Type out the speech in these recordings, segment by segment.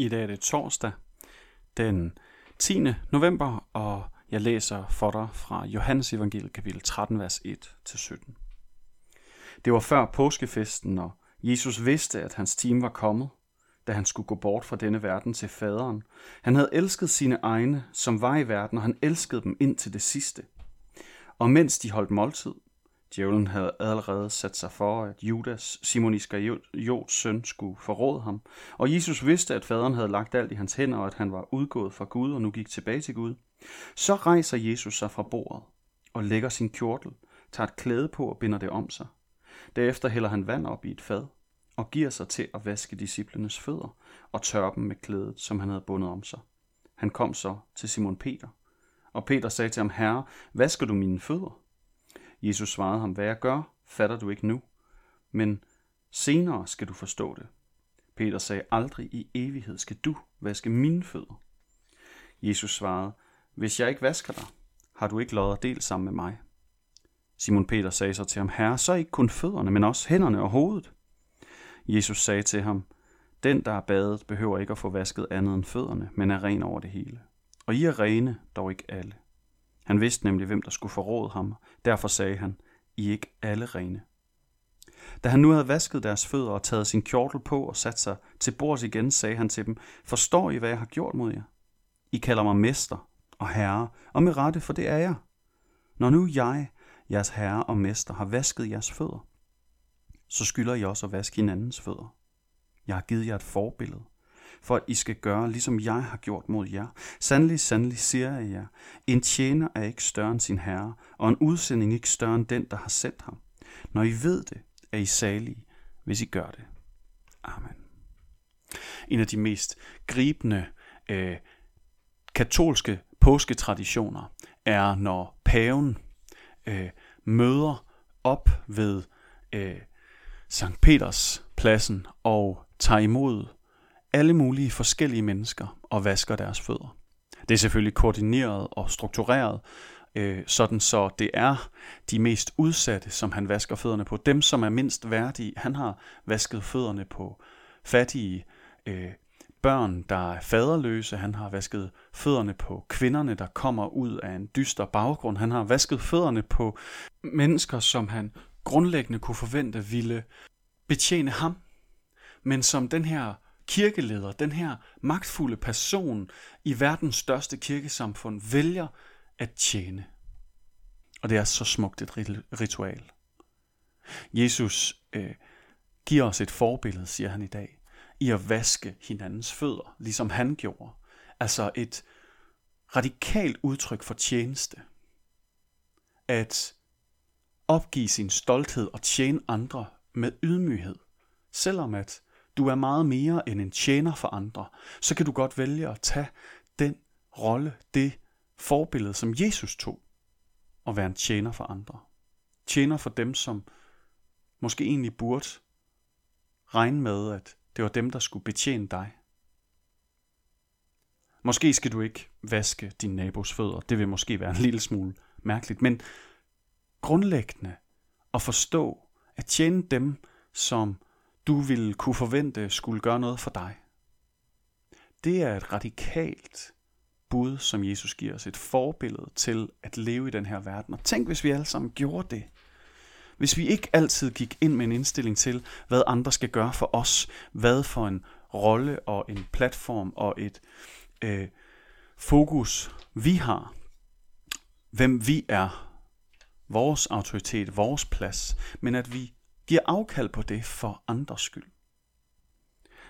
I dag er det torsdag den 10. november, og jeg læser for dig fra Johannes evangeliet kapitel 13, vers 1-17. Det var før påskefesten, og Jesus vidste, at hans time var kommet, da han skulle gå bort fra denne verden til faderen. Han havde elsket sine egne, som var i verden, og han elskede dem ind til det sidste. Og mens de holdt måltid, Djævlen havde allerede sat sig for, at Judas, Simon Iskariots søn, skulle forråde ham. Og Jesus vidste, at faderen havde lagt alt i hans hænder, og at han var udgået fra Gud og nu gik tilbage til Gud. Så rejser Jesus sig fra bordet og lægger sin kjortel, tager et klæde på og binder det om sig. Derefter hælder han vand op i et fad og giver sig til at vaske disciplenes fødder og tørre dem med klædet, som han havde bundet om sig. Han kom så til Simon Peter, og Peter sagde til ham, Herre, vasker du mine fødder? Jesus svarede ham, hvad jeg gør, fatter du ikke nu, men senere skal du forstå det. Peter sagde, aldrig i evighed skal du vaske mine fødder. Jesus svarede, hvis jeg ikke vasker dig, har du ikke lod at del sammen med mig. Simon Peter sagde så til ham, Herre, så ikke kun fødderne, men også hænderne og hovedet. Jesus sagde til ham, den, der er badet, behøver ikke at få vasket andet end fødderne, men er ren over det hele. Og I er rene, dog ikke alle. Han vidste nemlig, hvem der skulle forråde ham. Derfor sagde han, I er ikke alle rene. Da han nu havde vasket deres fødder og taget sin kjortel på og sat sig til bords igen, sagde han til dem, Forstår I, hvad jeg har gjort mod jer? I kalder mig mester og herre, og med rette, for det er jeg. Når nu jeg, jeres herre og mester, har vasket jeres fødder, så skylder I også at vaske hinandens fødder. Jeg har givet jer et forbillede, for at I skal gøre, ligesom jeg har gjort mod jer. Sandelig, sandelig siger jeg jer, en tjener er ikke større end sin herre, og en udsending ikke større end den, der har sendt ham. Når I ved det, er I salige, hvis I gør det. Amen. En af de mest gribende øh, katolske påsketraditioner er, når paven øh, møder op ved øh, Sankt Peters pladsen og tager imod alle mulige forskellige mennesker og vasker deres fødder. Det er selvfølgelig koordineret og struktureret, øh, sådan så det er de mest udsatte, som han vasker fødderne på. Dem, som er mindst værdige. Han har vasket fødderne på fattige øh, børn, der er faderløse. Han har vasket fødderne på kvinderne, der kommer ud af en dyster baggrund. Han har vasket fødderne på mennesker, som han grundlæggende kunne forvente ville betjene ham, men som den her kirkeleder, den her magtfulde person i verdens største kirkesamfund, vælger at tjene. Og det er så smukt et ritual. Jesus øh, giver os et forbillede, siger han i dag, i at vaske hinandens fødder, ligesom han gjorde. Altså et radikalt udtryk for tjeneste. At opgive sin stolthed og tjene andre med ydmyghed, selvom at du er meget mere end en tjener for andre, så kan du godt vælge at tage den rolle, det forbillede, som Jesus tog, og være en tjener for andre. Tjener for dem, som måske egentlig burde regne med, at det var dem, der skulle betjene dig. Måske skal du ikke vaske din nabos fødder. Det vil måske være en lille smule mærkeligt, men grundlæggende at forstå, at tjene dem, som du ville kunne forvente skulle gøre noget for dig. Det er et radikalt bud, som Jesus giver os, et forbillede til at leve i den her verden. Og tænk, hvis vi alle sammen gjorde det. Hvis vi ikke altid gik ind med en indstilling til, hvad andre skal gøre for os, hvad for en rolle og en platform og et øh, fokus vi har, hvem vi er, vores autoritet, vores plads, men at vi giver afkald på det for andres skyld.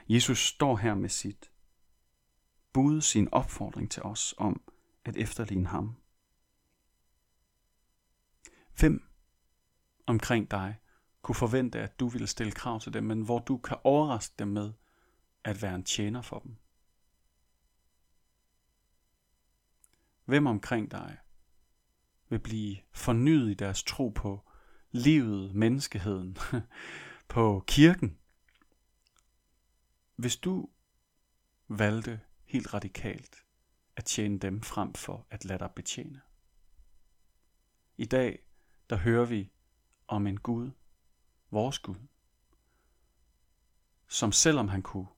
Jesus står her med sit bud, sin opfordring til os om at efterligne ham. Hvem omkring dig kunne forvente, at du ville stille krav til dem, men hvor du kan overraske dem med at være en tjener for dem? Hvem omkring dig vil blive fornyet i deres tro på livet, menneskeheden, på kirken. Hvis du valgte helt radikalt at tjene dem frem for at lade dig betjene. I dag, der hører vi om en Gud, vores Gud, som selvom han kunne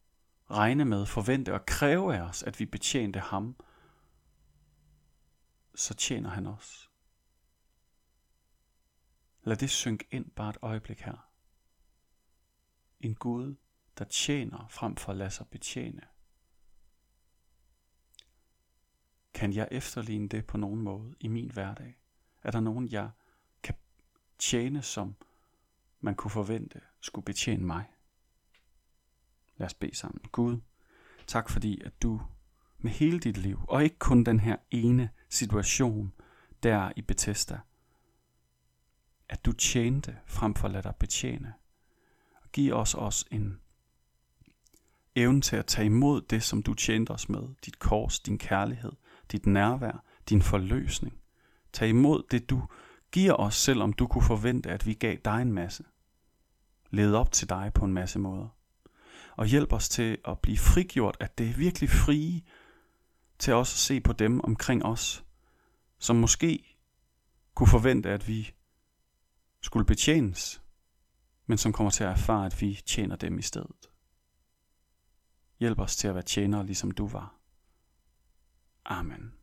regne med, forvente og kræve af os, at vi betjente ham, så tjener han os. Lad det synke ind bare et øjeblik her. En Gud, der tjener frem for at lade sig betjene. Kan jeg efterligne det på nogen måde i min hverdag? Er der nogen, jeg kan tjene, som man kunne forvente skulle betjene mig? Lad os bede sammen. Gud, tak fordi, at du med hele dit liv, og ikke kun den her ene situation der i Bethesda, at du tjente frem for at lade dig betjene. Og giv os også en evne til at tage imod det, som du tjente os med, dit kors, din kærlighed, dit nærvær, din forløsning. Tag imod det, du giver os, selvom du kunne forvente, at vi gav dig en masse. Led op til dig på en masse måder. Og hjælp os til at blive frigjort, at det er virkelig frie, til også at se på dem omkring os, som måske kunne forvente, at vi skulle betjenes, men som kommer til at erfare, at vi tjener dem i stedet. Hjælp os til at være tjenere, ligesom du var. Amen.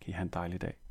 Kan I have en dejlig dag.